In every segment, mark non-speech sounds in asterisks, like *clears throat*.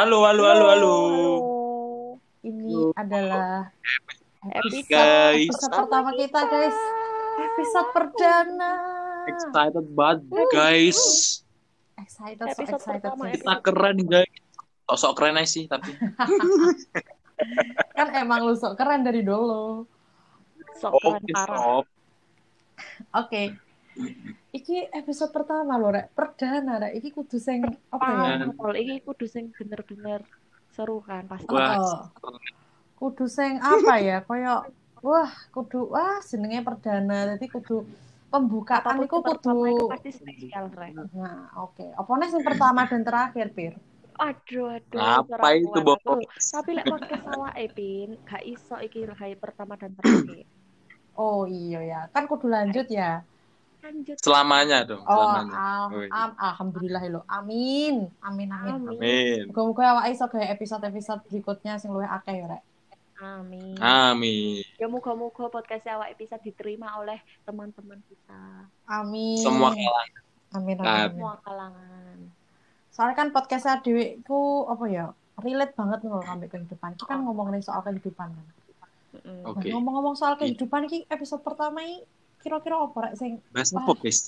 Halo, halo, halo, halo. Ini Halo. adalah Episode Guys, episode pertama kita, guys. Episode perdana. excited banget, guys. Excited, so Episode excited. pertama, sih. Kita keren, guys. Sosok keren aja sih, tapi. *laughs* Kan emang lu sok keren dari dulu. sok keren Oke, parah. Oke. Iki episode pertama loh, Rek. Perdana, Rek. Iki kudu sing apa ya? Iya. Iki kudu sing bener-bener seru kan pasti. Oh. Kudu sing apa ya? Kayak wah, kudu wah jenenge perdana. Jadi kudu pembukaan iku itu kudu pasti spesial, Rek. Nah, oke. Apa nih yang pertama dan terakhir, Pir? Aduh, aduh. Apa itu, aku. Tapi lek podcast awake Pin, gak iso iki hari pertama dan terakhir. Oh iya ya, kan kudu lanjut ya. Lanjut. Selamanya dong, Oh, selamanya. al am- alhamdulillah lo. Amin. Amin amin. Amin. Muga-muga awake iso gawe episode-episode berikutnya sing luwih akeh ya, Rek. Amin. Amin. Ya moga-moga podcast awak bisa diterima oleh teman-teman kita. Amin. Semua kalangan. Amin amin. Amin. Semua kalangan. Soalnya kan podcastnya Dewi ku apa ya? Relate banget loh sampai kehidupan. Kita kan ngomongin soal kehidupan kan. Nah, Oke. ngomong-ngomong soal kehidupan iki episode pertama ini kira-kira apa rek sing Bahas apa, guys?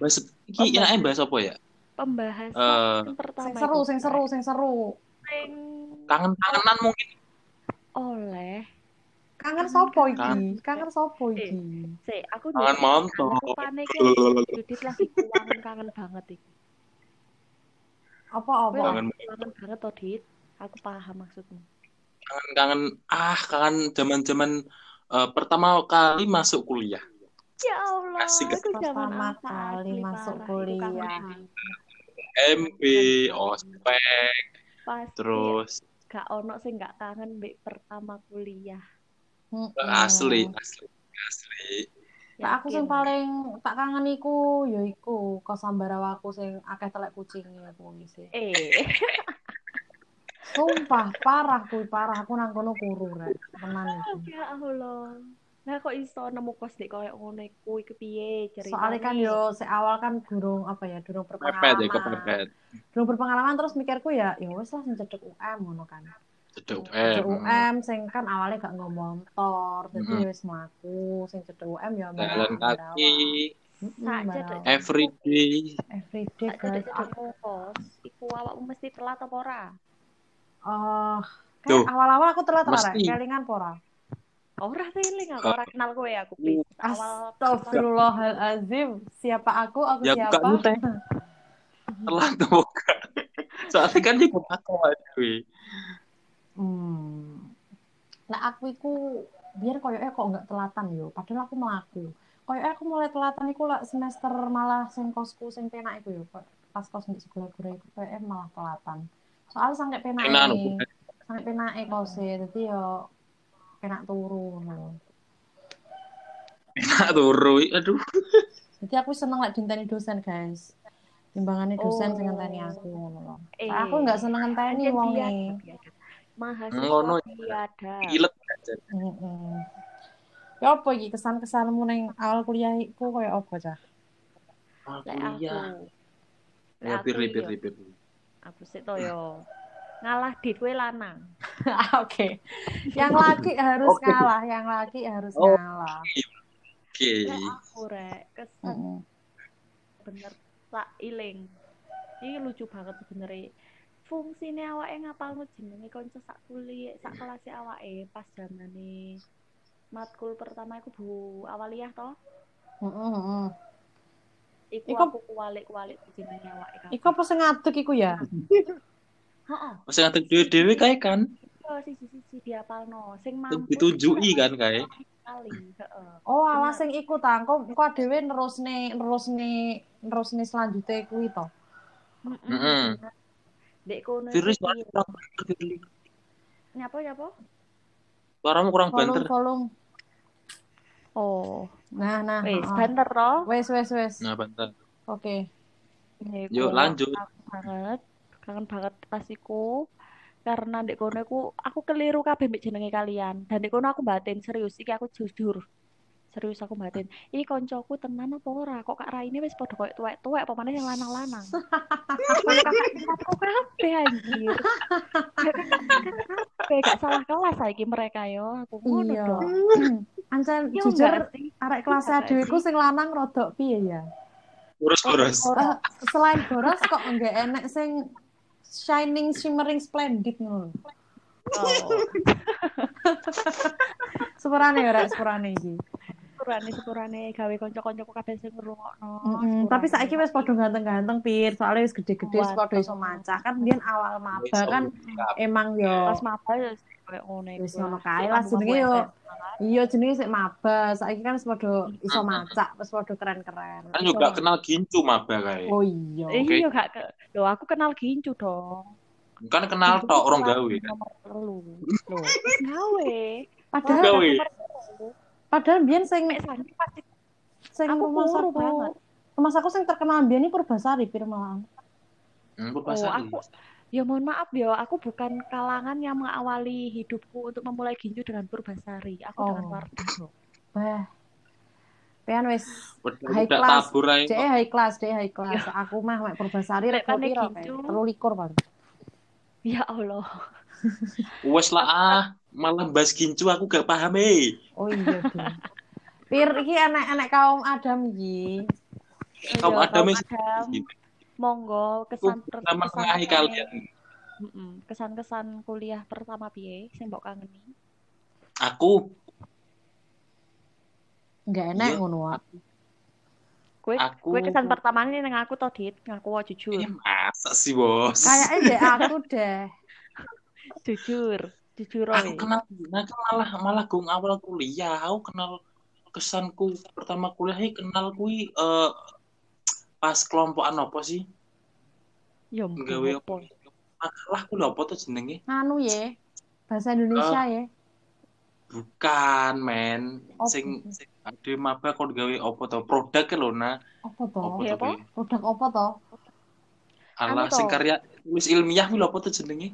Bahas iki Apa? enaknya bahas apa ya? Pembahasan Eh, yang pertama sing seru, sing seru, sing seru. Sing Kangen-kangenan mungkin. oleh Kangen sopo iki? Kangen. Kangen sopo iki? si aku Kangen aku panik Judit lagi kangen kangen banget iki Apa apa? Kangen. kangen banget toh dit aku paham maksudmu Kangen-kangen ah, kangen zaman-zaman eh, pertama kali masuk kuliah. Ya Allah Asik. itu zaman Pertama apa kali asli, masuk parah. Kuliah. banget. MP, ospek, pasti terus gak ono sing gak kangen mbek pertama kuliah asli, asli, asli. Nah, aku sing paling tak kangen iku ya iku kosan barawaku sing akeh telek kucingnya aku ngisi. eh Sumpah parah kuwi parah aku nang kono kuru rek. Tenan *laughs* iki. ya Allah nah kok iso nemu kos dek koyo ngono iku iki piye ceritane Soalnya kan yo se awal kan durung apa ya, durung Pepet berpengalaman. ya, kepepet. Durung berpengalaman terus mikirku ya, ya wis lah sing cedek UM ngono kan. Cedek Cedek UM. UM sing kan awalnya gak nggo motor, jadi Mm. ya wis mlaku sing cedek UM ya Jalan kaki, Heeh, everyday. everyday guys. cedek-cedekmu kos iku awakmu mesti telat apa ora Oh, kayak awal-awal aku telat ora, kelingan apa ora? ora feeling aku ora kenal kowe aku awal Astagfirullahalazim. Siapa aku? Aku Ya, aku siapa? gak nyutek. Telat tuh bukan. Soalnya kan dia aku aduh. Hmm. Nah, aku iku biar koyoke kok nggak telatan yo, padahal aku melaku. Koyoke aku mulai telatan iku lah semester malah sing kosku sing penak iku yo. Pas kos di sekolah gue iku koyoke malah telatan. Soalnya sampai penak Penak, e, sampai penak e kose, dadi yo penak turu ngono. Enak turu. Aduh. Jadi aku seneng lek dinteni dosen, guys. Timbangannya dosen Oh. sing ngenteni aku ngono. Eh, aku nggak seneng ngenteni wong e. mahasiswa Ngono. biada Gilet. Heeh. Ya apa iki kesan-kesanmu ning awal kuliah iku koyo apa, Cah? Kuliah. Ya, pir, yo, pir. aku sik to yo ngalah dit kowe lanang *laughs* Oke. Yang *laughs* laki harus Oke. ngalah, yang laki harus Oh. ngalah. Oke. lek aku rek kesan Heeh. bener tak iling ini lucu banget sebenarnya fungsine awake ngapalno jenenge kanca sak kuliah sak kelas awake pas zamane matkul pertama iku Bu Awaliyah toh Heeh, heeh. iku Iku- aku kualik-kualik jenenge awake Iku apa sing ngadeg iku ya? *laughs* heeh Masih ngatur dewe-dewe kae kan. yo sisi-sisi diapalno sing Sing mampu Ditunjuki kan kae. heeh Oh, alah Bener. sing iku ta. Engko engko dhewe nerusne nerusne nerusne selanjutnya kuwi to. Heeh. Dek kono Virus kurang banter, nyapa nyapa Suaramu kurang Volume banter. volume. oh Nah, nah. wis heeh. banter toh Wes wes wes. Nah, banter. Oke. Iku Yuk lanjut. banget kangen banget pas iku karena dek kono iku aku keliru kabeh mbek jenenge kalian dan dek kono aku batin serius iki aku jujur Serius aku batin. Ih koncoku tenan apa ora? Kok Kak Raine wis padha koyo tuwek-tuwek apa maneh yang lanang-lanang. Tingkatku kabeh anjir. Kayak gak salah kelas saiki mereka yo. Aku ngono Iya. dong. Ancen Yo jujur arek kelas sih. sing lanang rodok piye ya? Terus-terus. Eh, selain boros kok enggak enek sing shining shimmering splendid ngono. Oh, *laughs* Sepurane ya rek sepurane iki. sepurane sepurane gawe kanca-kancaku kabeh sing ngrungokno. Mm-mm, tapi sepurane. saiki wis padha ganteng-ganteng pir, soalnya wis gede-gede wis padha iso. Kan biyen awal maba kan emang yo pas maba ya ngono iku. Wis ngono kae lah, jenenge yo. Iya jenenge sik maba. Saiki kan wis padha iso maca, wis padha keren-keren. Kan juga kenal gincu maba kae. Oh iya. Oke. Iya gak ke Loh, aku kenal gincu dong. Kan kenal tok orang gawe kan. Loh, gawe. Padahal Gawe. Padahal biyen sing Mek saiki pasti sing aku rumah saku banget. rumah saku sing terkenal biyen iki Purbasari pir. Hmm, Oh, Purbasari. aku ya mohon maaf ya, aku bukan kalangan yang mengawali hidupku untuk memulai ginju dengan Purbasari. Aku dengan Oh. Wardah. loh. Wah. Pian wis Udah high class. Dek high class, dek high class. Aku mah mek Purbasari rek piro gincu. kae? 13 paling. Ya Allah. Wes lah ah, malah bahas gincu aku gak paham eh. Oh iya. Pir iki anak-anak kaum Adam iki. Kaum Ya, Adam is- Adam. Monggo kesan per- Sama kesan kalian. Kesan-kesan kuliah pertama piye sing mbok kangeni? Aku Enggak enak Iya. ngono wae. Kowe Aku- kowe kesan pertama ini nang aku to, Dit. Ngaku wae jujur. ini masa sih bos? Kayaknya *laughs* dek aku deh. Jujur. Jujur aku kenal aku malah malah gung awal kuliah aku kenal kesanku pertama kuliah ini kenal kui eh, pas kelompokan apa sih Ya Gawe ampun. makalah ku lho apa tuh jenenge Nganu ye. Bahasa Indonesia ya. bukan men Apa? sing sing ade maba kok gawe apa to produk ke lho nah Apa to? apa to apa? kuwi? Produk apa to? alah Anu sing karya tulis ilmiah kuwi lho apa tuh jenenge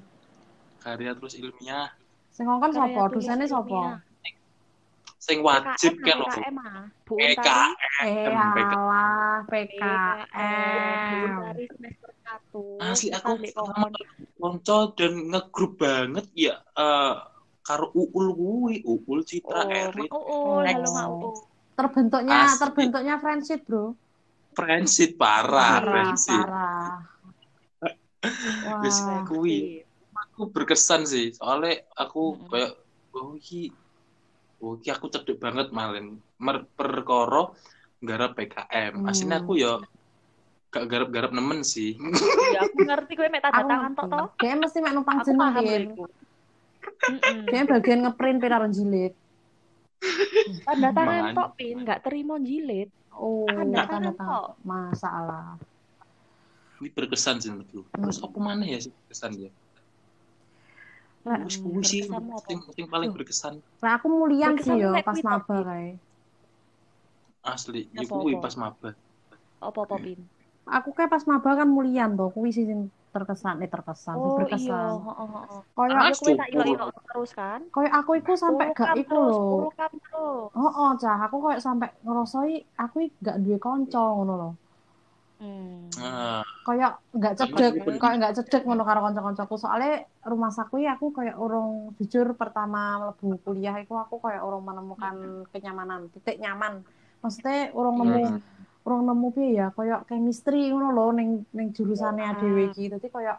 karya terus ilmiah Sing ngongkon Karya sapa? tulis Dosennya ilmiah. sapa? Sing wajib kan lho PKM ah. PKM. PKM. alah Bu PKM. Untari semester 1. Asli aku konco dan ngegrup banget ya eh karo Uul kuwi, Uul Citra Oh, Mak Uul, halo Mak Oh. Uul. Terbentuknya Asli. terbentuknya friendship, Bro. Friendship parah, Parah, Friendship. parah. Wah. kuwi aku berkesan sih, soalnya aku kayak oh iki oh iki aku cedek banget malen Mer perkara garap PKM. Aslinya aku ya gak garap-garap nemen sih. Ya aku ngerti kowe mek tanda Aku tangan tok to. Dia mesti mek numpang Aku jeneng. Dia bagian ngeprint pir karo jilid. Tanda tangan tok pin, nggak terima jilid. Oh, Tanda tangan tok. Masalah. Ini berkesan sih menurutku. Terus Hmm. apa mana ya sih berkesan ya? Kuwi sih apa? sing paling berkesan. Lah aku mulian sih yo pas kuwi maba kae. Asli, Apa, iku kuwi apa? pas maba. Apa-apa pin? Aku kayak pas maba kan mulian tuh, kuwi sih sing terkesan, eh terkesan, Oh iya, berkesan. heeh heeh. Koyo Ah, Ya kowe tak terus kan? koyo aku iku sampai gak iku lho. Oh, oh, cah, aku koyo sampai ngerasoi aku gak duwe kanca ngono lho. Hmm. Nah, Koyo gak Sama cedek, juga. koyo gak cedek ngono karo kanca-kancaku. Soalnya rumah saku iki aku koyo urung jujur pertama mlebu kuliah iku aku koyo urung menemukan kenyamanan, titik nyaman. Maksudnya urung nemu Hmm. urung nemu piye ya, koyo chemistry ngono lho ning ning jurusane Ah. dhewe iki. Dadi koyo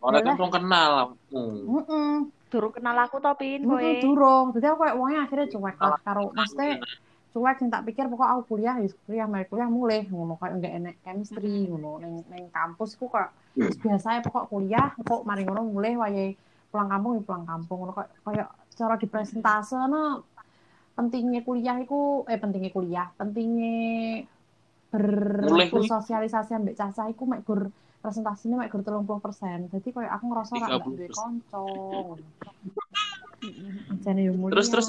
Orang kan Yalah. belum kenal aku. heeh, Durung kenal aku to pin kowe. heeh durung. Dadi aku koyo wonge akhirnya cuek lah karo maksudnya cuek tak pikir pokok aku kuliah ya kuliah mari kuliah mulai ngono kayak enggak enek chemistry ngono ning ning kampus ku kok wis biasa ya pokok kuliah kok mari ngono mulai wayahe pulang kampung ya pulang kampung ngono kok kayak cara di presentase no pentingnya kuliah iku eh pentingnya kuliah pentingnya bersosialisasi ambek cacah iku mek gur presentasinya mek gur 30%. Jadi kayak aku ngerasa ora gak duwe 30%. kanca. *laughs* Jane yo. Terus terus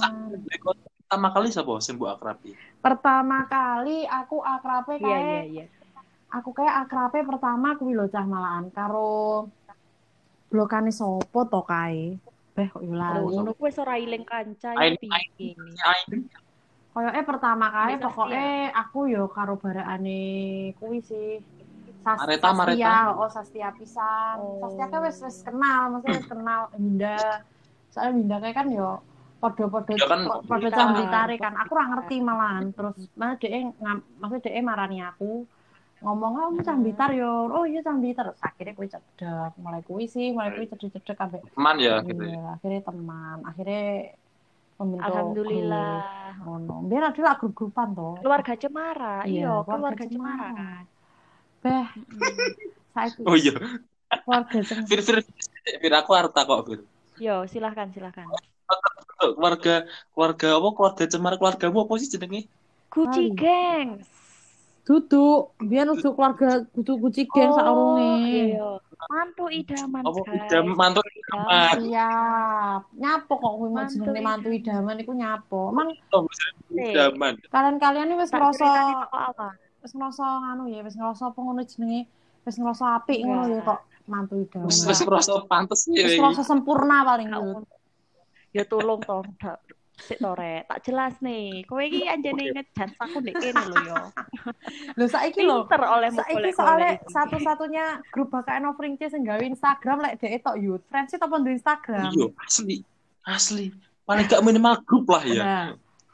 pertama kali siapa sing mbok akrabi? pertama kali aku akrabe Iya kayak iya iya. aku kayak akrabe pertama kuwi lho cah malahan karo blokane sopo to kae beh kok yo Oh, lali ngono kuwi wis ora iling kanca ya piye. Koyoke pertama kali pokoknya aku yo karo barakane kuwi sih. Sas Mareta, Sastia, Mareta. oh Sastia pisan. Oh. Sastia kan wis wis kenal, maksudnya wis *clears throat* kenal Minda. Soalnya Minda kayak kan yo podo-podo Ya kan, podo Blitar. cambitare kan. Aku ora ngerti malahan. Terus mana dhek ngam- maksudnya dhek marani aku ngomong kamu Hmm. cambitar yo. Oh iya cambitar. Terus akhirnya kuwi cedek. Mulai kuwi sih, mulai kuwi cedek-cedek ambek teman ya gitu ya. Iya, akhirnya teman. Akhirnya membentuk Alhamdulillah. grup. Ngono. Biar adalah grup-grupan toh. Keluarga Cemara, Iya, iya, keluarga keluarga Cemara. Cemara kan. Beh, saiki Oh iya, keluarga Cemara. Fir Fir Fir aku harta kok Fir. Yo, silahkan, silahkan. Keluarga keluarga apa keluarga cemara keluargamu apa sih jenenge? Gucci Mari. Gangs. Duduk, biar untuk keluarga kudu kuci geng saurunge. iya. Mantu idaman, Apa idam mantu idaman. Siap. Nyapo kok kuwi mau Mantu jenenge mantu idaman. idaman iku nyapo. Emang Oh, idaman. kalian-kalian ini wis awal. wis ngerasa anu ya, wis ngerasa apa ngono jenenge? Wis ngerasa apik ngono ya kok mantu idaman. Wis ngerasa pantes ya. Wis ngerasa sempurna paling gitu. ngono. Ya tolong toh, dak sik to rek. Tak jelas nih. Kowe iki anjene ngejan aku ndek kene lho yo. *laughs* Lho saiki lho. Pinter oleh Saiki soalnya satu-satunya grup bakal offering sing gawe Instagram lek dhek tok youth friends apa di Instagram. Iya, asli. Asli. Paling gak minimal grup lah ya. Nah,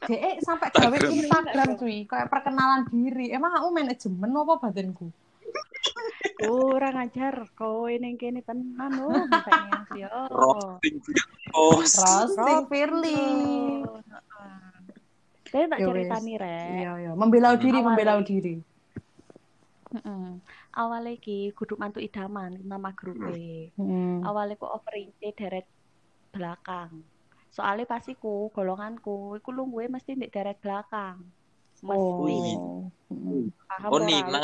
dhek sampai gawe Instagram. Instagram cuy, kayak perkenalan diri. Emang aku manajemen apa badanku? Kurang ajar kowe ning kene tenan lho mbaknya yo. Roasting. Oh, Roasting Firly. Saya tak Ya ceritani rek. Iya, iya. Membela diri, membela diri. Heeh. Awalnya iki kudu mantu idaman nama grupe. Hmm. Awalnya ku offering deret belakang. Soalnya pas iku golonganku iku lungguhe mesti ndek deret belakang. Mesti. Oh. Paham Oh? Nina,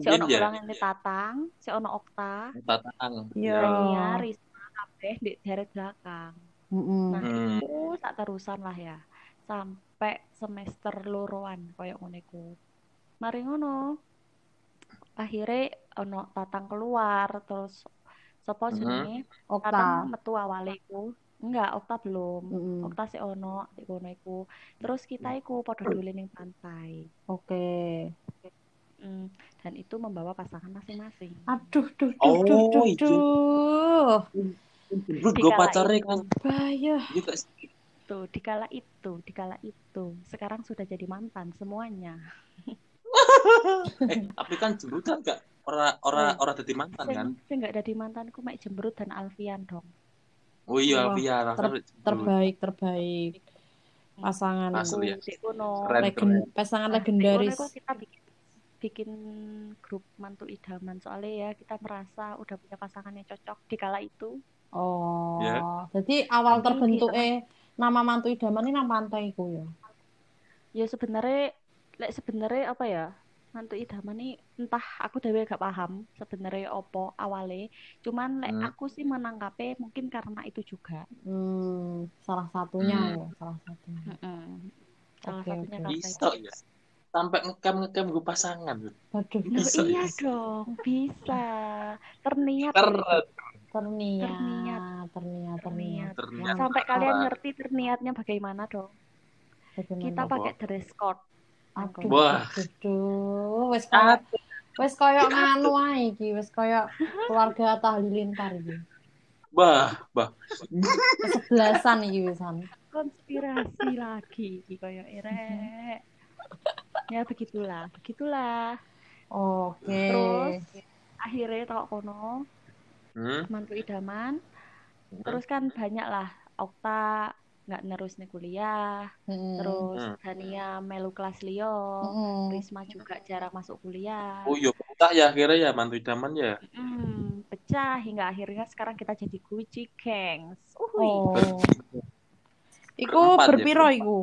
Si ono- ya. golongane Tatang, si ono Okta, Tatang. Iya. Dania, Risma, kabeh ndek deret belakang. Nah, Hmm. aku sak terusan lah ya. Sampai semester loroan koyo ngono iku. Mari ngono. Akhirnya ono Tatang keluar terus sapa Mhm. jenenge? Okta. Metu awale iku. Enggak, Okta belum. Mm-mm. Okta sih ono di kono iku. Terus kita iku padha dolen ning pantai. Oke. Mm, dan itu membawa pasangan masing-masing. Aduh, duh, duh, Oh, duh, duh, iya. duh. Bro, gue pacarnya itu. kan Bahaya. juga Itu, dikala itu, dikala itu. Sekarang sudah jadi mantan semuanya. eh, tapi kan jembutan gak ora ora ora dadi mantan kan? Sing, sing gak ada di mantanku Mek Jembrut dan Alfian dong. Oh iya, Wah, biar ter- terbaik, terbaik. Pasangan Asli ya. Di kono. Keren, legen- pasangan Nah, legendaris. kita bikin bikin grup mantu idaman soalnya ya kita merasa udah punya pasangan yang cocok di kala itu Oh, Ya. jadi awal terbentuk eh nama mantu idaman ini nang pantai ku ya. ya sebenarnya lek sebenarnya apa ya mantu idaman nih entah aku dewe gak paham sebenarnya opo awale cuman lek Hmm. aku sih menangkapnya mungkin karena itu juga Hmm, salah satunya Hmm. ya, salah satunya. Mm-mm. salah Oke, satunya bisa itu ya. Sampai ngekam ngekam gue pasangan. Waduh, Loh, Bisa, iya bisa. dong bisa terniat Keren. terniat, Terniat. terniat, terniat. Terniat. sampai kalian ngerti terniatnya bagaimana dong Bagaimana? kita Apa? pakai dress code Aduh, Wah. aduh, wes koyo wes koyo *laughs* nganu ae iki, wes koyo keluarga Atta Halilintar iki. Bah, bah. Kesebelasan iki wisan. konspirasi lagi koyo erek ya begitulah begitulah Oke. Terus? akhirnya tau kono Hmm? mantu idaman terus kan banyak lah Okta nggak nerus nih kuliah Mm-mm. terus Hmm. Dania melu kelas Leo Mm-mm. Risma juga jarang masuk kuliah Oh iya, pecah ya akhirnya ya mantu idaman ya. Hmm, pecah hingga akhirnya sekarang kita jadi Gucci Gangs Uhui. Oh. Iku ya, berpiro iku?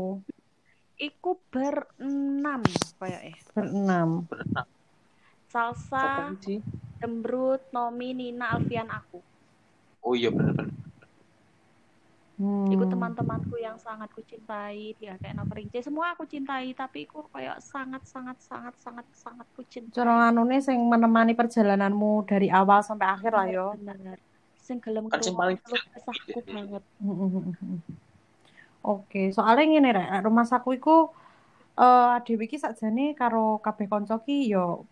iku berenam kayak eh Berenam. Berenang. Salsa? Dembrut, Nomi, Nina, Alfian, aku. Oh iya bener-bener. Teman-temanku yang sangat kucintai, dia kayak Noverince, semua aku cintai, tapi iku kayak sangat sangat sangat sangat sangat kucintai. Cara anune sing menemani perjalananmu dari awal sampai akhir lah yo. Bener. Sing gelem Kan paling- keluh kesahku banget. *laughs* Oke, soalnya ngene rek, rumah saku iku eh dhewe iki sakjane karo kabeh kanca ki yo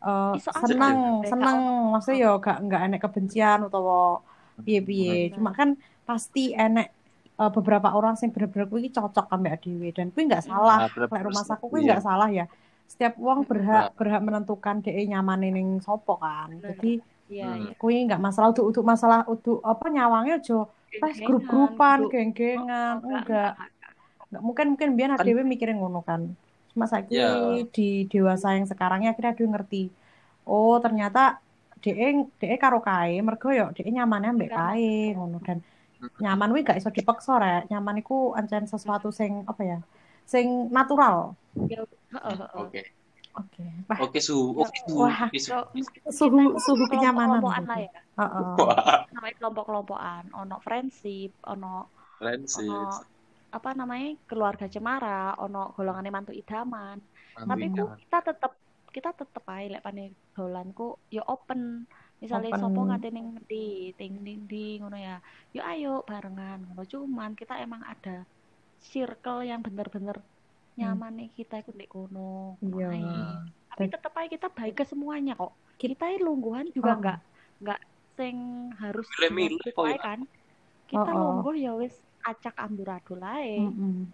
eh, Iso aja seneng, kabeh, seneng. gak Maksudnya yo gak nggak enek kebencian utawa piye-piye. Cuma kan pasti enek eh, beberapa orang sing bener-bener kuwi cocok ambek dhewe dan kuwi nggak salah. Nah, bener- Lek rumah saku kuwi iya. nggak salah ya. Setiap wong Mm-mm. berhak berhak menentukan dhek nyamane ning sopo kan. Bener. Jadi Iya, Hmm. iya. kuwi nggak masalah untuk untuk masalah untuk apa nyawangnya aja pas grup-grupan, geng-gengan, Oh, enggak. Nggak mungkin mungkin biar Kan- dhewe mikirin ngono kan. Cuma saiki Ya. di dewasa yang sekarangnya akhirnya dhewe ngerti. Oh, ternyata dhek dhek karo kae mergo yo dhek nyamane ambek Karena- kae ngono dan nyaman kuwi gak iso dipaksa rek. Nyaman iku ancen sesuatu sing apa ya? Sing natural. Oke. Oke. Oke suhu. Oke suhu. Wah. Oke, suhu. Suhu- suhu kenyamanan gitu. lah ya. heeh. Wah, Namanya kelompok-kelompokan, ono friendship, ono sih. ono apa namanya keluarga cemara, ono golongannya mantu idaman. Tapi ku kita tetep kita tetep ae lek pane dolanku ya open. Misalnya Open. sopo ngate ning ndi, ting ning ndi ngono ya. Yo ayo barengan ngono. Cuman kita emang ada circle yang bener-bener nyaman nih kita ikut di kono. Iya. Tapi tetep aja kita baik ke semuanya kok. Ki- Kita ini lungguhan juga Oh. nggak nggak sing harus ae ya. kan. Kita Oh, oh. lungguh ya wis acak amburadul ae. Mm-mm.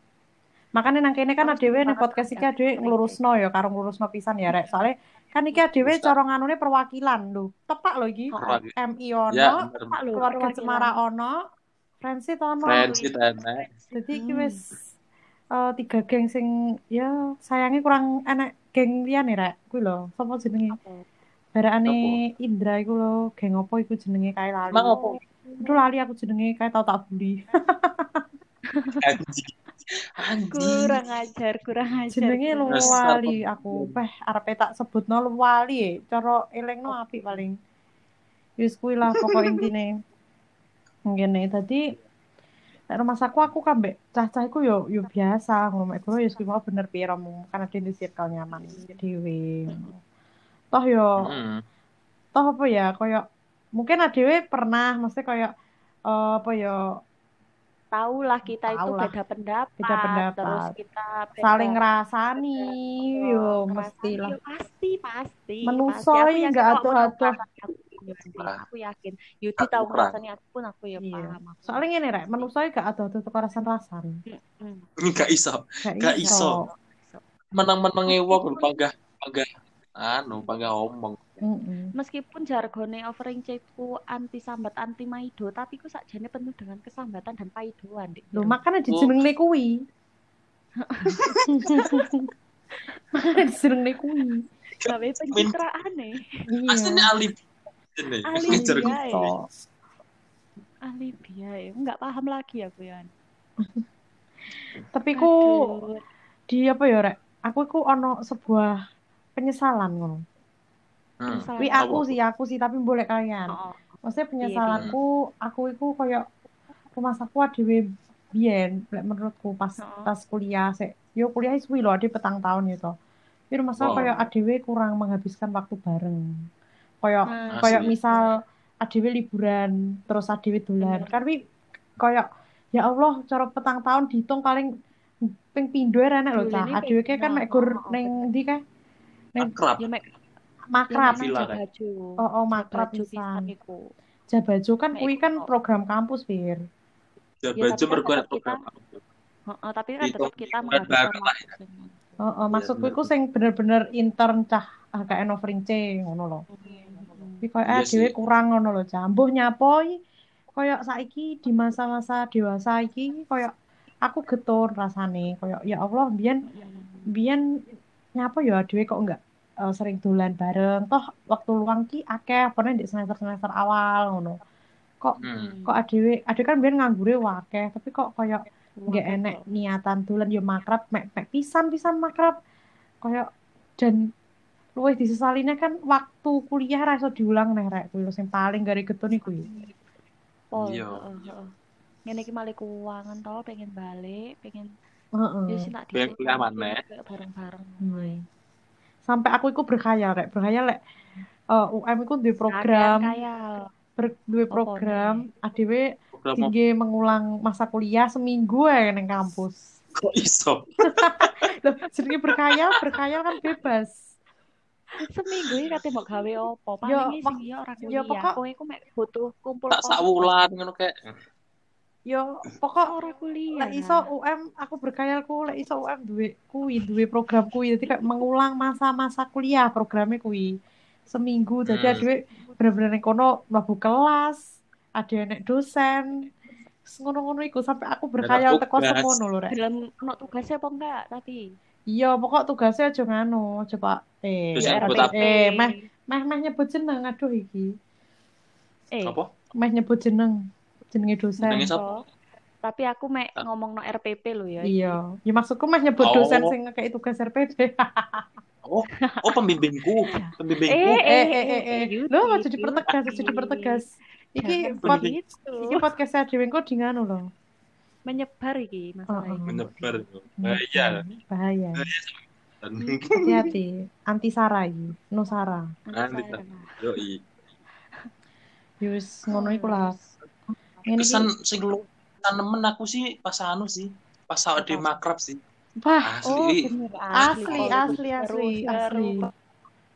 Makanya nang kene kan adewe ning podcast iki ada adewe nglurusno ya karo nglurusno pisan ya rek. Soale kan iki Ustaz. cara nganune perwakilan lho. Tepak lho iki. Perwakilan. MI ono, Ya, bener. Pak lho, keluarga. Cemara ono, Friendsit ono. Friends kita enak. Jadi iki Hmm. wis eh, tiga geng sing ya sayangnya kurang enak geng liyane rek. Kuwi lho, sapa jenenge? Apa? Barakane Indra iku lho, geng opo iku jenenge kae lali. Emang opo? Aduh lali aku jenenge kae tau tak bully. *laughs* Kurang ajar kurang ajar jenenge Luwali aku. Peh arepe tak sebutno Luwali e cara elingno apik paling. Wis kuwi lah pokok intine. Ngene dadi nek rumah saku aku kambek cah-cah iku yo yo biasa. Ngono mek kuwi wis kuwi mau bener piye romo kan ada di circle nyaman dhewe. Toh yo Hmm. toh apa ya koyo mungkin adewe pernah mesti koyo eh, apa ya tahu lah kita itu Tahu lah. beda pendapat, Beda pendapat. terus kita beda saling ngrasani Oh, yo mestilah iya, pasti pasti ini yakin nggak atuh-atuh. menurut aku, yakin Yudi tahu ngerasani aku pun aku ya Iya. paham aku. Soalnya ngene rek, manusia gak ada-ada teko rasan-rasan. Hmm. Ini gak iso. Gak, iso. iso. Menang-menange wong lho panggah panggah anu panggah omong. Mm-mm. Meskipun jargone offering ku anti sambat anti maido, tapi ku sakjane penuh dengan kesambatan dan paidoan. Dik. Lho makanya Oh. dijenengne kuwi. *laughs* makanya dijenengne kuwi. gawe pencitraane, Iya. Aslinya alibi. Alibi. Iso. alibi ya, nggak paham lagi aku ya. Tapi ku Aduh. di apa ya rek? Aku iku ono sebuah penyesalan ngono. Hmm. Wi Apa? aku sih, aku sih tapi boleh kalian. Oh, Maksudnya penyesalanku, aku iku koyo rumah saku dhewe biyen, lek menurutku pas Heeh. pas kuliah sik. Yo kuliah suwi lho, ade petang tahun ya to. Tapi rumah saku Oh. koyo adewe kurang menghabiskan waktu bareng. Koyo Nah, koyo Asli. misal adewe liburan terus adewe dolan. Kan wi koyo ya Allah, cara petang tahun dihitung paling ping pindho ya enek lho cah. Adewe kan mek gur Oh, oh, ning ndi kae? Ya mek makrab. ya Villa, mek kan? Oh, oh makrab baju pisan. pisan iku. Jabajo kan kuwi iku kan program kampus, Fir. Ya Iya, baju tapi kan mergo program. Heeh, tapi kan tetap kita lah waktu sing- Oh, oh, maksudku bener. iku sing bener-bener intern cah ah, kayak no frince ngono lho. Tapi koyo Iya eh dhewe sih. kurang ngono lho, Cah. Mbuh nyapoi koyo saiki di masa-masa dewasa iki koyo aku getun rasane koyo ya Allah biyen biyen nyapa ya dhewe kok enggak eh, sering dolan bareng. Toh waktu luang ki akeh apa di semester-semester awal ngono. Kok Hmm. kok adewe adewe kan biyen nganggure wakeh, tapi kok koyo nggak enek niatan dolan yo makrab mek mek pisan pisan makrab koyo dan luwih disesaline kan waktu kuliah ra iso diulang neh rek kuwi lho sing paling gari getun iku ya. Pol, Iya. Ngene iki malah keuangan to, pengen balik, pengen Heeh. ya sih nak Pengen dhisik kuliah maneh. kayak bareng-bareng. Hmm. Sampai aku iku berkhayal rek, berkhayal lek eh, UM iku duwe Kakean program, ber, duwe program adewe Program apa? tinggi mengulang masa kuliah seminggu ae ning kampus. Kok iso? *laughs* Loh, jenenge berkhayal, berkhayal kan bebas. seminggu iki kate mbok gawe opo Yo, paling mak- sing ya ora yo, kuliah pokok- kowe iku mek butuh kumpul Tak sak pos- wulan ngono kayak. Yo, pokok ora kuliah. lek iso UM aku berkhayalku lek iso UM duwe kuwi duwe program kuwi. Jadi kayak mengulang masa-masa kuliah programnya kuwi. Seminggu jadi Hmm. adewe bener-bener ning kono mlebu kelas ada nek dosen. Ngono-ngono iku sampai aku berkhayal Ada teko semono lho rek. Dalam ono tugasnya apa enggak tapi iya pokok tugasnya aja nganu coba eh eh meh meh meh nyebut jeneng aduh iki. Eh. Apa? meh nyebut jeneng jenenge dosen. Jenenge so, tapi aku mek ngomong no RPP lo ya iya. Ya maksudku meh nyebut Oh. dosen sing ngekei tugas RPD *laughs* Oh, oh pembimbingku, pembimbingku. Eh, eh eh eh eh Yudi, lo aja dipertegas aja Yudi. dipertegas. Iki Jangan pod, begitu. iki podcast dhewe engko di nganu loh menyebar iki masalah Oh, oh. Menyebar. Bahaya. bahaya. Dan hati-hati. Anti sara iki nusara Nanti, Saya. yoi. yus ngono iku lah Kesan sing lu kesan nemen aku sih pas anu sih. Pas awake dhewe makrab sih. wah Oh, Asli. bener. asli asli asli seru. asli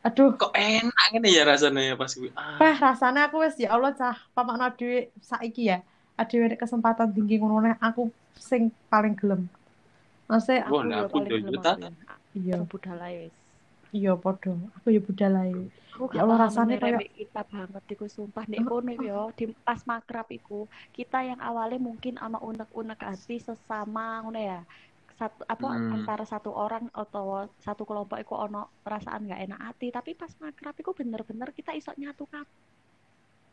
aduh Kok enak ngene ya rasanya pas kuwi. Ah, Pah rasanya aku wis ya Allah cah pamakno dhewe saiki ya adewe nek kesempatan tinggi ngono neh aku sing paling gelem Maksudnya Wah, Aku nah, ya aku paling yo- gelem ya. iya Aku budal ae wis. Iya podo aku ya budalai Aku Ya Allah, rasanya kayak- kita banget iku sumpah. Nek kono iku ya di pas makrab iku kita yang awalnya mungkin ana unek-unek hati sesama ngono ya. Satu apa Hmm. antara satu orang atau satu kelompok iku ono perasaan nggak enak hati tapi pas makrab iku bener-bener kita iso nyatu kabeh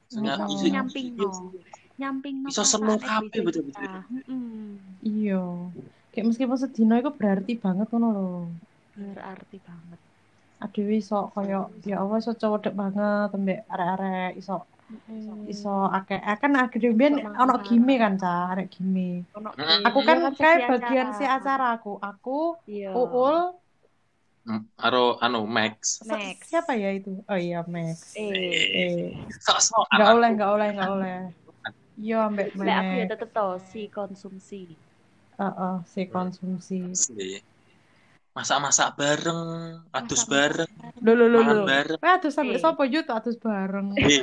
Senya- Oh. isi- nyamping iya no sih. nyamping no Iso semu kabeh betul-betul. iya. Kayak meskipun sedino itu berarti banget ngono lho. Berarti banget adewe iso koyo ya Allah iso cowok banget ambek arek-arek iso iso akeh. Eh, kan akhirnya ono gime kan cah arek gime. Mm. game. aku kan kayak bagian si acara aku. Aku iya. Uul. Hmm, Aro anu Max. Max. siapa ya itu? Oh iya Max. Eh. Eh nggak oleh nggak oleh nggak oleh. Iya ambek Lek aku ya Max. tetep to si konsumsi. Heeh, si konsumsi. Asli. Masak-masak bareng, adus bareng, lho lho lho mangan lho bareng. Wah, atus sampe Eh. sapa yo tuh atus bareng Eh,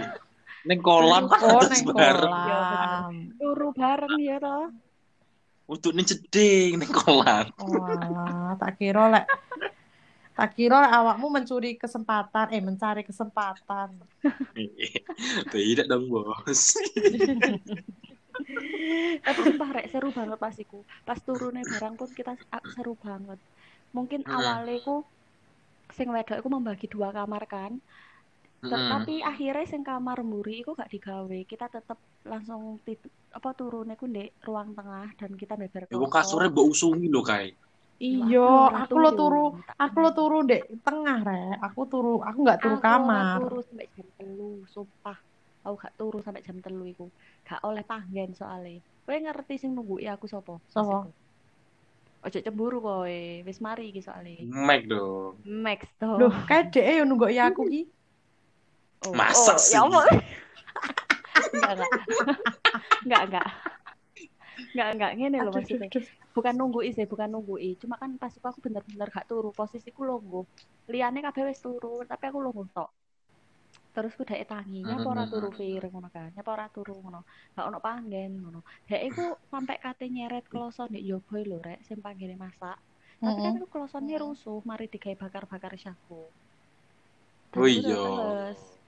ning kolam oh adus neng bareng. kolam turu bareng ya toh Untuk ning jeding ning kolam. Wah, tak kira lek tak kira awakmu mencuri kesempatan, eh mencari kesempatan. *laughs* Tidak dong, Bos. tapi sumpah rek seru banget pas iku pas turunnya barang pun kita seru banget mungkin Hmm. awalnya ku sing wedok iku membagi dua kamar kan Ter- Mm-mm. tapi akhirnya sing kamar mburi iku gak digawe kita tetep langsung tidur apa turunnya ku ndek ruang tengah dan kita beber Ya wong kasure mbok usungi lho kae. Iya, aku lo turu, aku lo turu dek tengah rek. Aku turu, aku nggak turu Aku kamar. turu sampai jam telu sumpah aku gak turu sampai jam telu iku gak oleh panggen soalnya kowe ngerti sing nunggu aku sopo Sopo? Ojo cemburu kowe wis mari iki soalnya. Mac dong. Max toh. Loh, kayak dek yo nunggu ya aku ki. Oh, Masa oh, sih? ya Allah. *laughs* Enggak enggak. Enggak enggak. Enggak enggak. Ngene loh Aduh, maksudnya. aduh, bukan nunggu sih bukan nunggu cuma kan pas aku bener-bener gak turu posisiku longgo. Liane kabeh wis turu tapi aku longgo tok terus ku dek tangi nyapa ora turu fir ngono kan? Nyapa ora turu ngono? Gak ono panggen ngono. Dek iku *laughs* sampai kate nyeret kloso nek yo boy lho rek sing panggene masak. Tapi kan Mm-mm. aku klosonnya rusuh mari digawe bakar-bakar syaku Oh iya.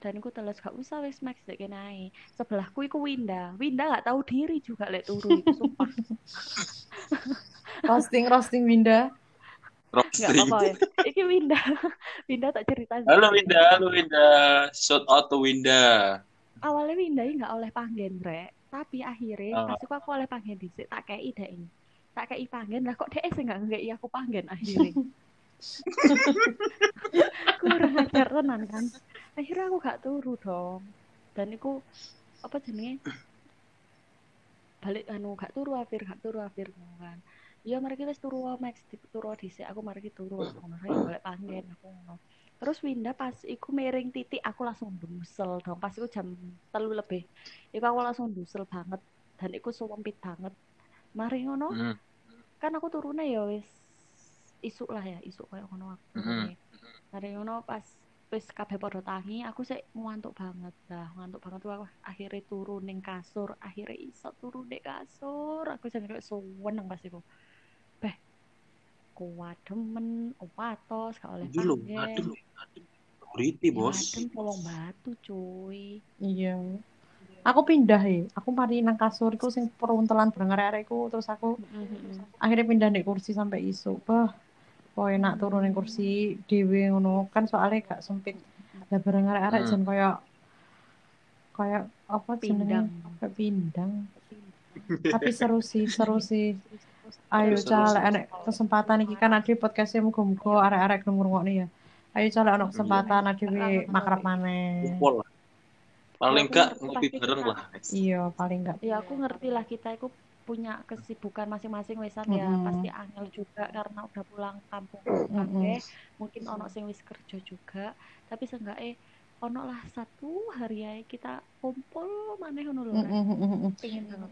dan aku teles. Gak usah wis max dek kene ae. Sebelahku iku Winda. Winda gak tahu diri juga lek turu iku sumpah. *laughs* Roasting, roasting Winda. Roasting. apa-apa ya. Iki Winda. *laughs* Winda tak cerita. Halo Winda, halo Winda. Shout out to Winda. Awalnya Winda ini nggak oleh panggen, Rek. Tapi akhirnya Ah. pas iku aku oleh panggen dhisik, tak kei dek ini. Tak kei panggen lah kok dek sing nggak ngekei aku panggen akhirnya. *laughs* Kurang ajar tenan kan. Akhirnya aku gak turu dong. Dan iku apa jenenge? Balik anu gak turu afir, gak turu afir kan. Ya mari kita turu Max, turu dhisik aku mari kita turu aku ngono golek panggen aku ngono. Terus Winda pas iku miring titik aku langsung dusel dong. Pas iku jam telu lebih. Iku aku langsung dusel banget dan iku suwempit banget. Mari ngono, Hmm. kan aku turunnya ya wis isuk lah ya isuk kayak ngono aku turune. Mari ngono pas wis kabeh padha tangi aku sik ngantuk banget lah ngantuk banget tuh aku akhirnya turun ning kasur akhirnya iso turun ning kasur aku sampe kayak seneng pas iku kuat demen watos gak oleh panggen adem, adem. Ya, Bos. adem polong batu cuy Iya. Aku pindah ya. Aku mari nang kasur iku sing peruntelan bareng arek iku terus aku akhirnya pindah nek kursi sampai isu. Bah, kok enak turun ning kursi dhewe ngono kan soalnya gak sempit. Lah bareng arek-arek Hmm. jan koyo koyo apa Pindang. jenenge? Pindang. Tapi seru sih, seru sih. Ayo lek enek kesempatan iki kan ade podcastnya muga-muga arek-arek ngrungokne ya. Ayo Cak, lek ono kesempatan ade makrab maneh. Paling enggak ngopi bareng lah. Iya, paling enggak. ya aku ngerti lah kita itu punya kesibukan masing-masing wesan ya. Pasti angel juga karena udah pulang kampung kabeh. Mungkin ono sing wis kerja juga. Tapi seenggaknya ono lah satu hari aja kita kumpul maneh ngono lho pengen banget.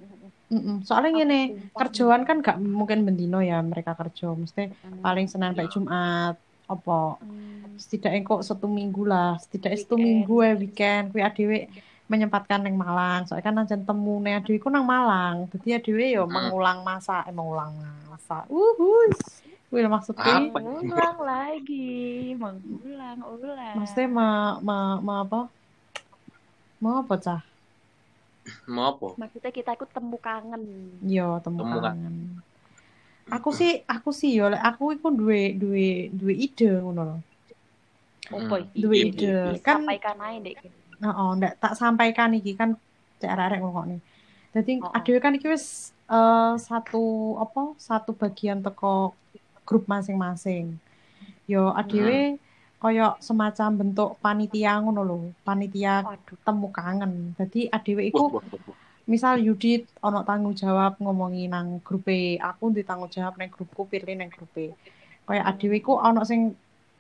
Ngene, sumpah. kerjaan kan gak mungkin bendino ya mereka kerja. Mesti Hmm. paling Senin sampai Jumat. Apa? Hmm, setidaknya kok satu minggu lah. Setidaknya satu minggu ya weekend. Kuwi adewe menyempatkan neng Malang. Soalnya kan najan temu adewe ku nang Malang. Jadi adewe yo mengulang masa eh mengulang masa uhuy lho maksudnya Apa? mengulang lagi mengulang ulang maksudnya ma, ma, ma apa mau apa cah Mau apa? maksudnya kita ikut temu kangen yo temu Temu kan- kangen aku sih aku sih yo lek aku iku duwe duwe duwe ide ngono lho opo Hmm. iki Duwe Iya, ide iya. kan sampaikan aja dek Heeh, ndak tak sampaikan iki kan cek arek ngokone. Dadi Oh, oh. adewe kan iki wis eh, satu apa? Satu bagian teko grup masing-masing. Yo adewe koyo semacam bentuk panitia ngono lho, panitia waduh temu kangen. Dadi adewe iku misal Yudit ono tanggung jawab ngomongi nang grupe, aku di tanggung jawab nang grupku, pilih nang grupe. Kayak adewe iku ono sing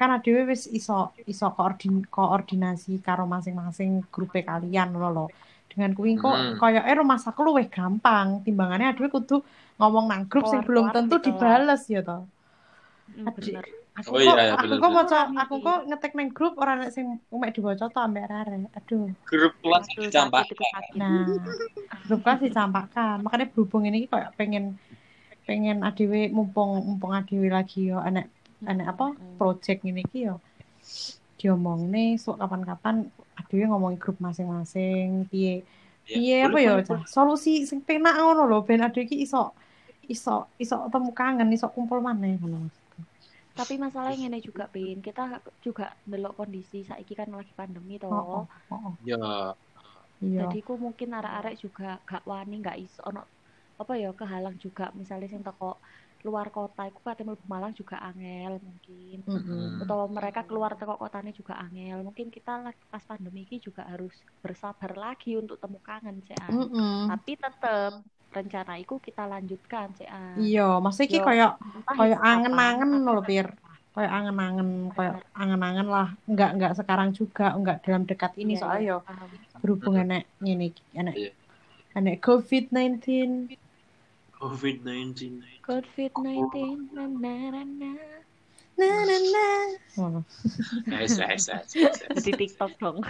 kan adewe wis iso iso koordin, koordinasi karo masing-masing grupe kalian ngono lho. Dengan kuwi kok Hmm. koyo eh rumah saku luwih gampang timbangane adewe kudu ngomong nang grup sing belum tentu kelas. dibales ya toh. Hmm, bener Aku Oh kok iya, iya, aku bener, kok maca Kurang aku kok ngetek nang grup ora nek sing umek diwaca to ambek arek. Aduh. Grup kelas Aduh, dicampak. Nah, grup kelas dicampakkan. Makanya berhubung ini kayak pengen pengen adewe mumpung mumpung adewe lagi yo enek enek apa Hmm. project ini ki yo diomong nih so kapan-kapan adewe ngomongin grup masing-masing piye piye Ya, apa yo solusi sing penak ngono lho ben adewe ki iso iso iso temu kangen iso kumpul maneh ngono maksudku. Tapi masalahnya ngene juga, Bin. Kita juga ndelok kondisi saiki kan lagi pandemi toh. Oh, oh, oh, oh. Ya, Iya. Jadi ku mungkin arek-arek juga gak wani gak iso ono apa ya kehalang juga misalnya sing teko luar kota iku kate mlebu Malang juga angel mungkin. Mm-mm. Atau mereka keluar teko kotanya juga angel. Mungkin kita lagi pas pandemi ini juga harus bersabar lagi untuk temu kangen, Cean. Mm-mm. Tapi tetep rencana iku kita lanjutkan, Cean. Iya, maksudnya ki Yo, Kayak itu kapan, angen-angen lho, Pir. kayak angen-angen kayak angen-angen lah enggak enggak sekarang juga enggak dalam dekat ini Iya, soalnya iya, yo paham. berhubung enek ini Iya. enek COVID-19 COVID-19. COVID-19 na na na na. na na na oh. Es, es, es, es, es. *laughs* Di TikTok dong.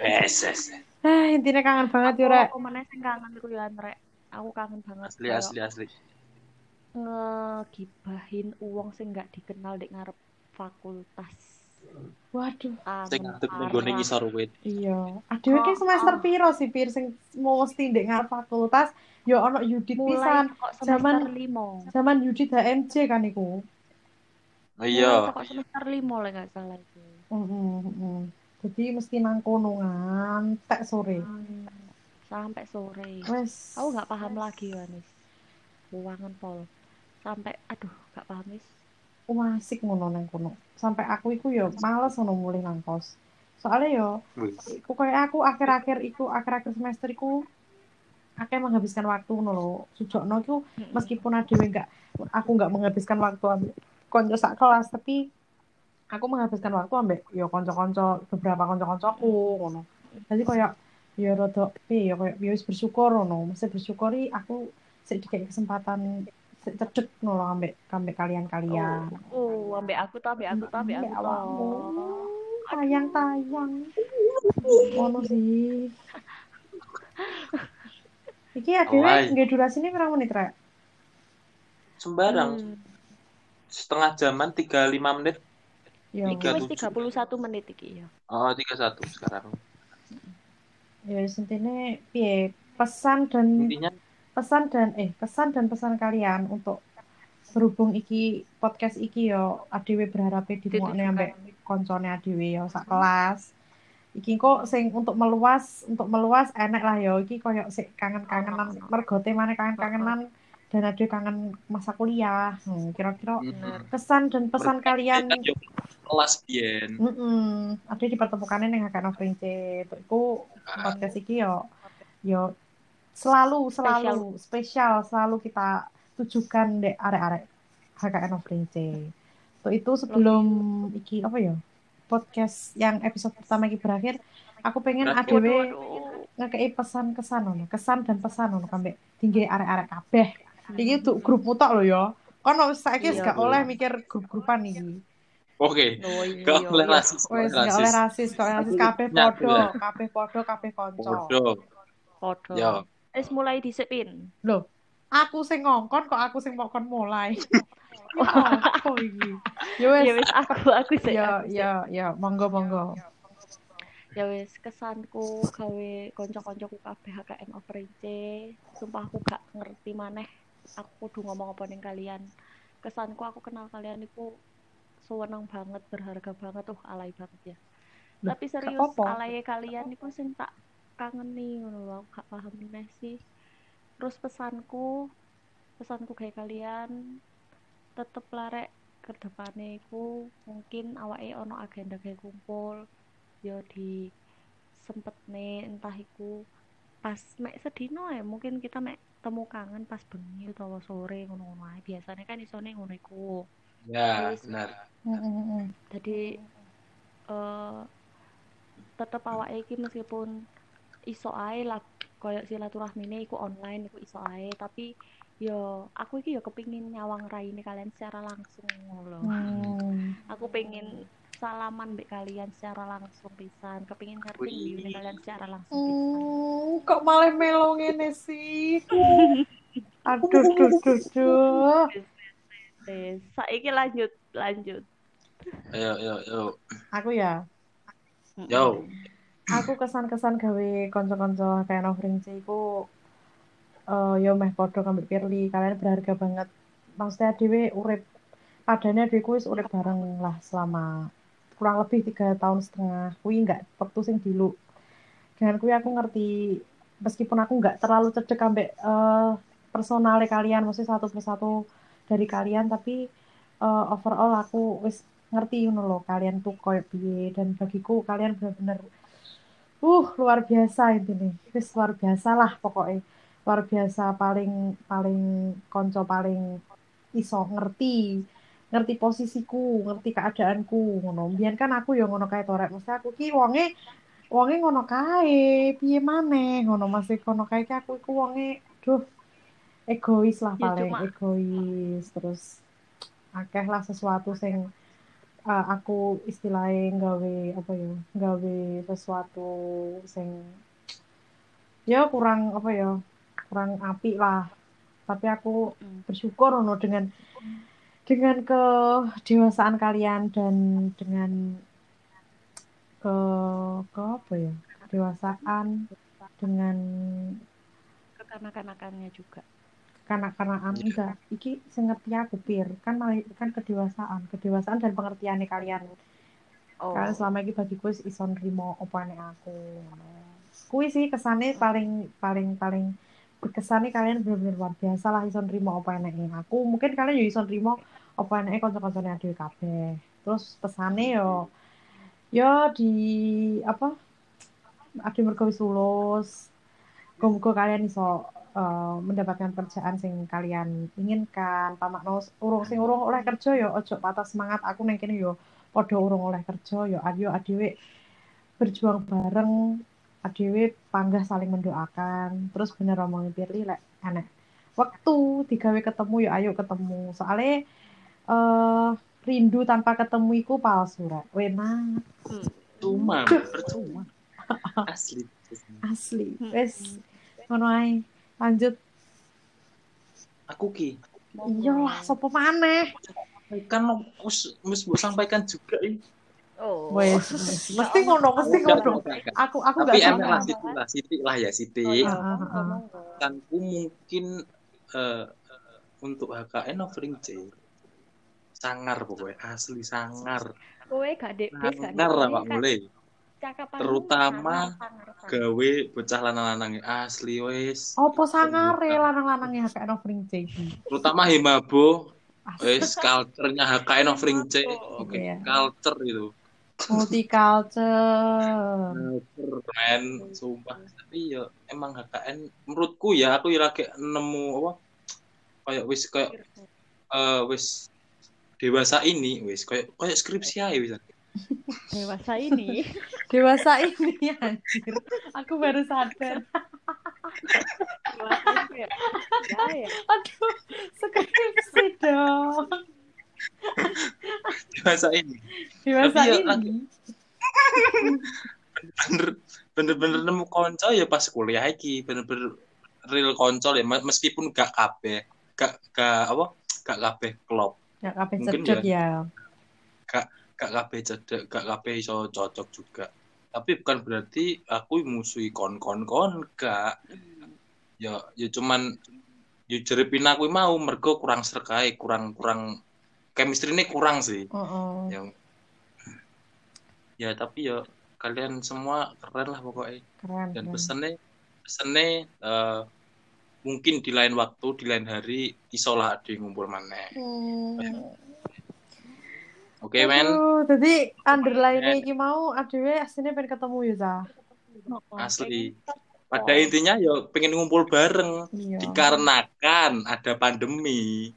Es, es. ah intinya kangen banget yo rek Aku mana sing kangen iku ya Rek. Aku kangen banget Asli, asli, asli. ngegibahin uang sing nggak dikenal di ngarep fakultas. waduh Sing ngadeg ning gone ngisor wit. iya aduh iki semester piro sih Pir sing mau mesti ndek ngarep fakultas yo ono Yudit Mulai pisan kok zaman- semester limo. zaman Yudit HMJ kan iku Oh, Iya. Kok semester limo lah nggak salah itu. Heeh, heeh. Jadi mesti nang kono ngantek sore. Hmm, Sampai sore. Wes. Aku nggak paham lagi Wanis. Uangan pol. Sampai aduh nggak paham wis. Asik ngono nang kono. Sampai aku iku yo males ngono mulih nang kos. Soalnya yo iku kayak aku akhir-akhir iku akhir-akhir semester iku akeh menghabiskan waktu ngono lho. Sujokno iku meskipun adewe enggak aku enggak menghabiskan waktu ambek konco sak kelas tapi aku menghabiskan waktu ambek yo konco-konco beberapa konco-koncoku ngono. Jadi kayak ya rada piye ya kayak ya wis bersyukur ngono. Mesti bersyukuri aku sik dikasih kesempatan sik cedek ngono ambek ambek kalian-kalian. Oh, ambek aku tuh, ambek aku tuh, ambek aku awakmu. tuh. Tayang-tayang. Ngono sih. Iki adewe Alay. nggih durasine pirang menit, Rek? Sembarang. Hmm. Setengah jaman 35 menit. Ya, Iki Tiga wis tujuh. 31 menit iki ya. Oh, 31 sekarang. Ya intine piye? Pesan dan Intinya pesan dan eh pesan dan pesan kalian untuk berhubung iki podcast iki yo adewe berharap dimokne ambek koncone adewe yo sak kelas. Iki kok sing untuk meluas, untuk meluas enek lah yo. Iki koyo sik kangen-kangenan mergote mana kangen-kangenan dan ada kangen masa kuliah. Hmm, kira-kira mm, kesan dan pesan kalian kan yo kelas biyen. Mm-mm. Ada dipertemukannya nih Kak Novrince. Itu podcast iki yo yo selalu selalu spesial selalu kita tujukan dek arek-arek HKN Novrince. Tuh itu sebelum iki apa ya podcast yang episode pertama iki berakhir, aku pengen. ADW ngekei pesan kesan ono, kesan dan pesan ono kambek tinggi arek-arek kabeh. Iki tuh grup mutok lho ya. Kono saiki Iya, gak iya. oleh mikir grup-grupan iki. Oke. Oh, iya, Gak boleh iya. rasis. Wes gak oleh rasis, gak oleh rasis kabeh ya. kabeh podo, kabeh konco. Bodoh. Podo. Yo. Wis mulai disipin. Loh, aku sing ngongkon kok aku sing mau kon mulai. *laughs* Ya apa iki? Ya wes. Ya wis aku aku sih. Ya ya ya monggo monggo. Ya wis kesanku gawe kanca-kancaku kabeh HKN Overence. Sumpah aku gak ngerti maneh aku kudu ngomong apa ning kalian. Kesanku aku kenal kalian iku sewenang banget, berharga banget tuh alay banget ya. Loh, Tapi serius alay kalian iku sing tak kangeni ngono lho, aku gak paham meneh sih. Terus pesanku pesanku kayak kalian tetep larek ke depane iku mungkin awake ono agenda kayak kumpul yo di sempet nih entah iku pas mek sedino ya mungkin kita mek temu kangen pas bengi utawa sore ngono-ngono biasanya kan isone ngono iku Ya, benar. Mm, mm, mm. jadi eh tetep awake iki meskipun iso ae lah koyo silaturahmine iku online iku iso ae tapi yo aku iki yo kepingin nyawang raine kalian secara langsung ngono lho Hmm. aku pengen salaman mbek kalian secara langsung pisan kepingin ngerti ngene kalian secara langsung pisan Hmm, kok malah melo ngene sih? *laughs* Aduh, duh, duh, duh. Wes, saiki lanjut lanjut Ayo, ayo, ayo. Aku ya, Yo. aku kesan-kesan gawe konco-konco kayak Novring iku eh yo meh padha kambek Pirli. Kalian berharga banget. Maksudnya dhewe urip padane dhewe wis urip bareng lah selama kurang lebih tiga tahun setengah. Kuwi nggak waktu sing dulu. Dengan kuwi aku ngerti meskipun aku nggak terlalu cedek ambek eh personale kalian, maksudnya satu persatu dari kalian, tapi eh, overall aku wis ngerti ngono loh kalian tuh koyo piye dan bagiku kalian bener-bener uh luar biasa intinya wis luar biasa lah pokoknya. Luar biasa paling paling konco paling iso ngerti ngerti posisiku ngerti keadaanku ngono. Mbiyen kan aku ya ngono kae torek mesti aku ki wonge wonge ngono kae piye maneh ngono. Masih ngono kae aku iku wonge duh egois lah Ya, paling cuma- egois. Terus akeh lah sesuatu sing uh, aku istilahnya gawe apa ya gawe sesuatu sing ya kurang apa ya kurang apik lah. Tapi aku Mm. bersyukur no dengan dengan kedewasaan kalian dan dengan ke ke apa ya kedewasaan dengan kekanak-kanakannya juga kanak-kanakan enggak iki sing ngerti aku pir kan kan kedewasaan kedewasaan dan pengertiannya kalian oh Kalian selama ini bagiku wis iso nrimo opane aku. Kuwi sih kesane paling paling paling berkesannya kalian bener-bener luar biasa lah iso nrimo opane aku. Mungkin kalian juga iso nrimo opane kanca-kancane dhewe kabeh. Terus pesane yo yo di apa? Ade mergo wis lulus. Muga-muga kalian iso eh, mendapatkan kerjaan sing kalian inginkan. Pamakno urung sing urung oleh kerja yo ojo patah semangat. Aku neng kene yo padha urung oleh kerja ya ayo adewe berjuang bareng adewe panggah saling mendoakan terus bener omongin Pirli lek enek waktu digawe ketemu ya ayo ketemu soalnya eh rindu tanpa ketemu iku palsu rek. Enak. Hmm. Cuma, percuma. *laughs* Asli. Asli. Hmm. Wes ngono ae. Lanjut. Aku ki. Iya lah, sapa maneh? Kan wis wis mbok sampaikan juga iki. Oh. *laughs* Wes, mesti ngono, mesti ngono. Aku aku Tapi gak enak lah. Siti lah, Siti lah ya Siti. Oh, iya, Ah, ah, ah. Kanku mungkin eh, untuk HKN offering C. Sangar pokoknya, asli sangar. Kowe gak dek gak Sangar lah Pak mulai. Terutama. Gawe bocah lanang-lanang asli wis. Opo sangare lanang-lanang yang HKN offering C? Terutama Himabo wis culture-nya HKN offering C. Oke, Iya. culture itu. Multicultural. Culture men, sumpah. Tapi ya emang HKN menurutku ya aku ya lagi nemu apa kayak wis kayak eh wis dewasa ini wis kayak kayak skripsi aja wis. Dewasa ini Dewasa ini anjir. Aku baru sadar. dewasa ini ya ya, *laughs* ya. Aduh, skripsi dong. Dewasa ini. Dewasa Tapi ya, ini. bener bener-bener nemu konco ya pas kuliah iki bener-bener real konco ya mes- meskipun gak kabeh gak gak apa gak kabeh klop Ya kabeh Mungkin cedek ya. gak kabeh cedek gak kabeh iso cocok juga tapi bukan berarti aku musuhi kon-kon kon gak ya ya cuman ya jerepin aku mau mergo kurang serkai kurang kurang chemistry ini kurang sih Heeh. yang ya tapi ya kalian semua keren lah pokoknya Keren. dan keren. pesannya pesannya eh, mungkin di lain waktu di lain hari isolah ade ngumpul maneh Hmm. Oke men. Jadi underline iki mau adewe aslinya pengen ketemu ya ta. asli. Pada intinya ya pengen ngumpul bareng. Iya. dikarenakan ada pandemi.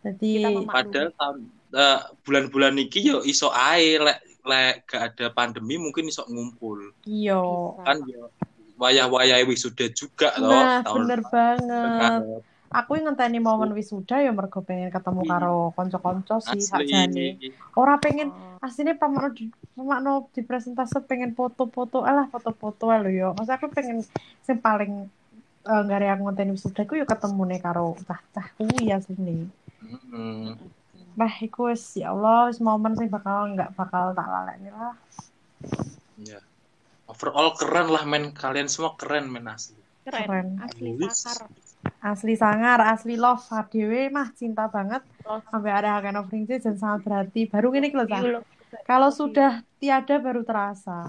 Jadi padahal tahun eh, bulan-bulan iki yo iso ae lek lek gak ada pandemi mungkin iso ngumpul. Iya. kan yo wayah-wayah wisuda juga loh Nah, tahun bener banget. Aku ngenteni momen wisuda ya mergo pengen ketemu Iya. karo kanca-kanca sih sakjane. Ora pengen Oh. aslinya pamakno di pamakno di presentase pengen foto-foto alah foto-foto ae lho yo. Maksud aku pengen sing paling nggak ada yang ngonteni wisuda iku yo ketemu nih karo cah-cah kuwi asline. Mm. Bah, iku wis ya Allah, wis momen sing bakal nggak bakal tak lalekne lah. Ya. Overall keren lah men, kalian semua keren men asli. keren, Keren. asli sakar Asli sangar, asli love, adewe mah cinta banget sampai ada Hakan of Rings dan sangat berarti. Baru ini Cah. Biolog- Kalau sudah tiada baru terasa.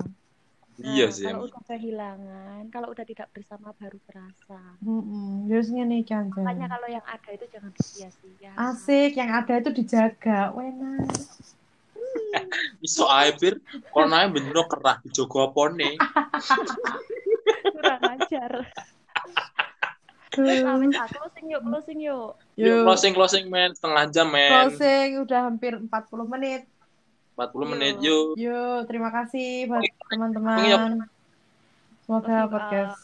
iya Nah, sih. kalau udah kehilangan kalau udah tidak bersama baru terasa Hmm, terus ngene iki makanya anjen. kalau yang ada itu jangan sia-sia Asik, yang ada itu dijaga. Enak. *laughs* Iso pir, kono ae bener kerah dijogo opone. *laughs* kurang ajar *laughs* Ah, closing yuk closing yuk Yuk Yuk, closing closing men, setengah jam men. closing udah hampir 40 menit. 40 menit yuk. Yuk, terima kasih buat Yuk. teman-teman. Semoga Semoga- podcast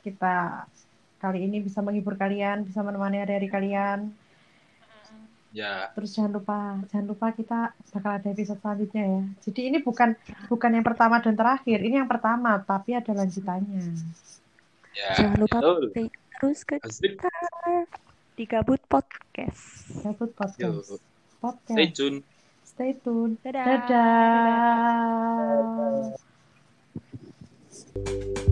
kita kali ini bisa menghibur kalian, bisa menemani hari-hari kalian. Ya, Terus jangan lupa, jangan lupa kita bakal ada episode selanjutnya ya. Jadi ini bukan bukan yang pertama dan terakhir, ini yang pertama, tapi ada lanjutannya. ya. Jangan lupa Betul. Terus ke Asik. di Gabut Podcast Gabut Yuk. podcast. Stay Podcast. tune. Stay tune. dadah, Dadah.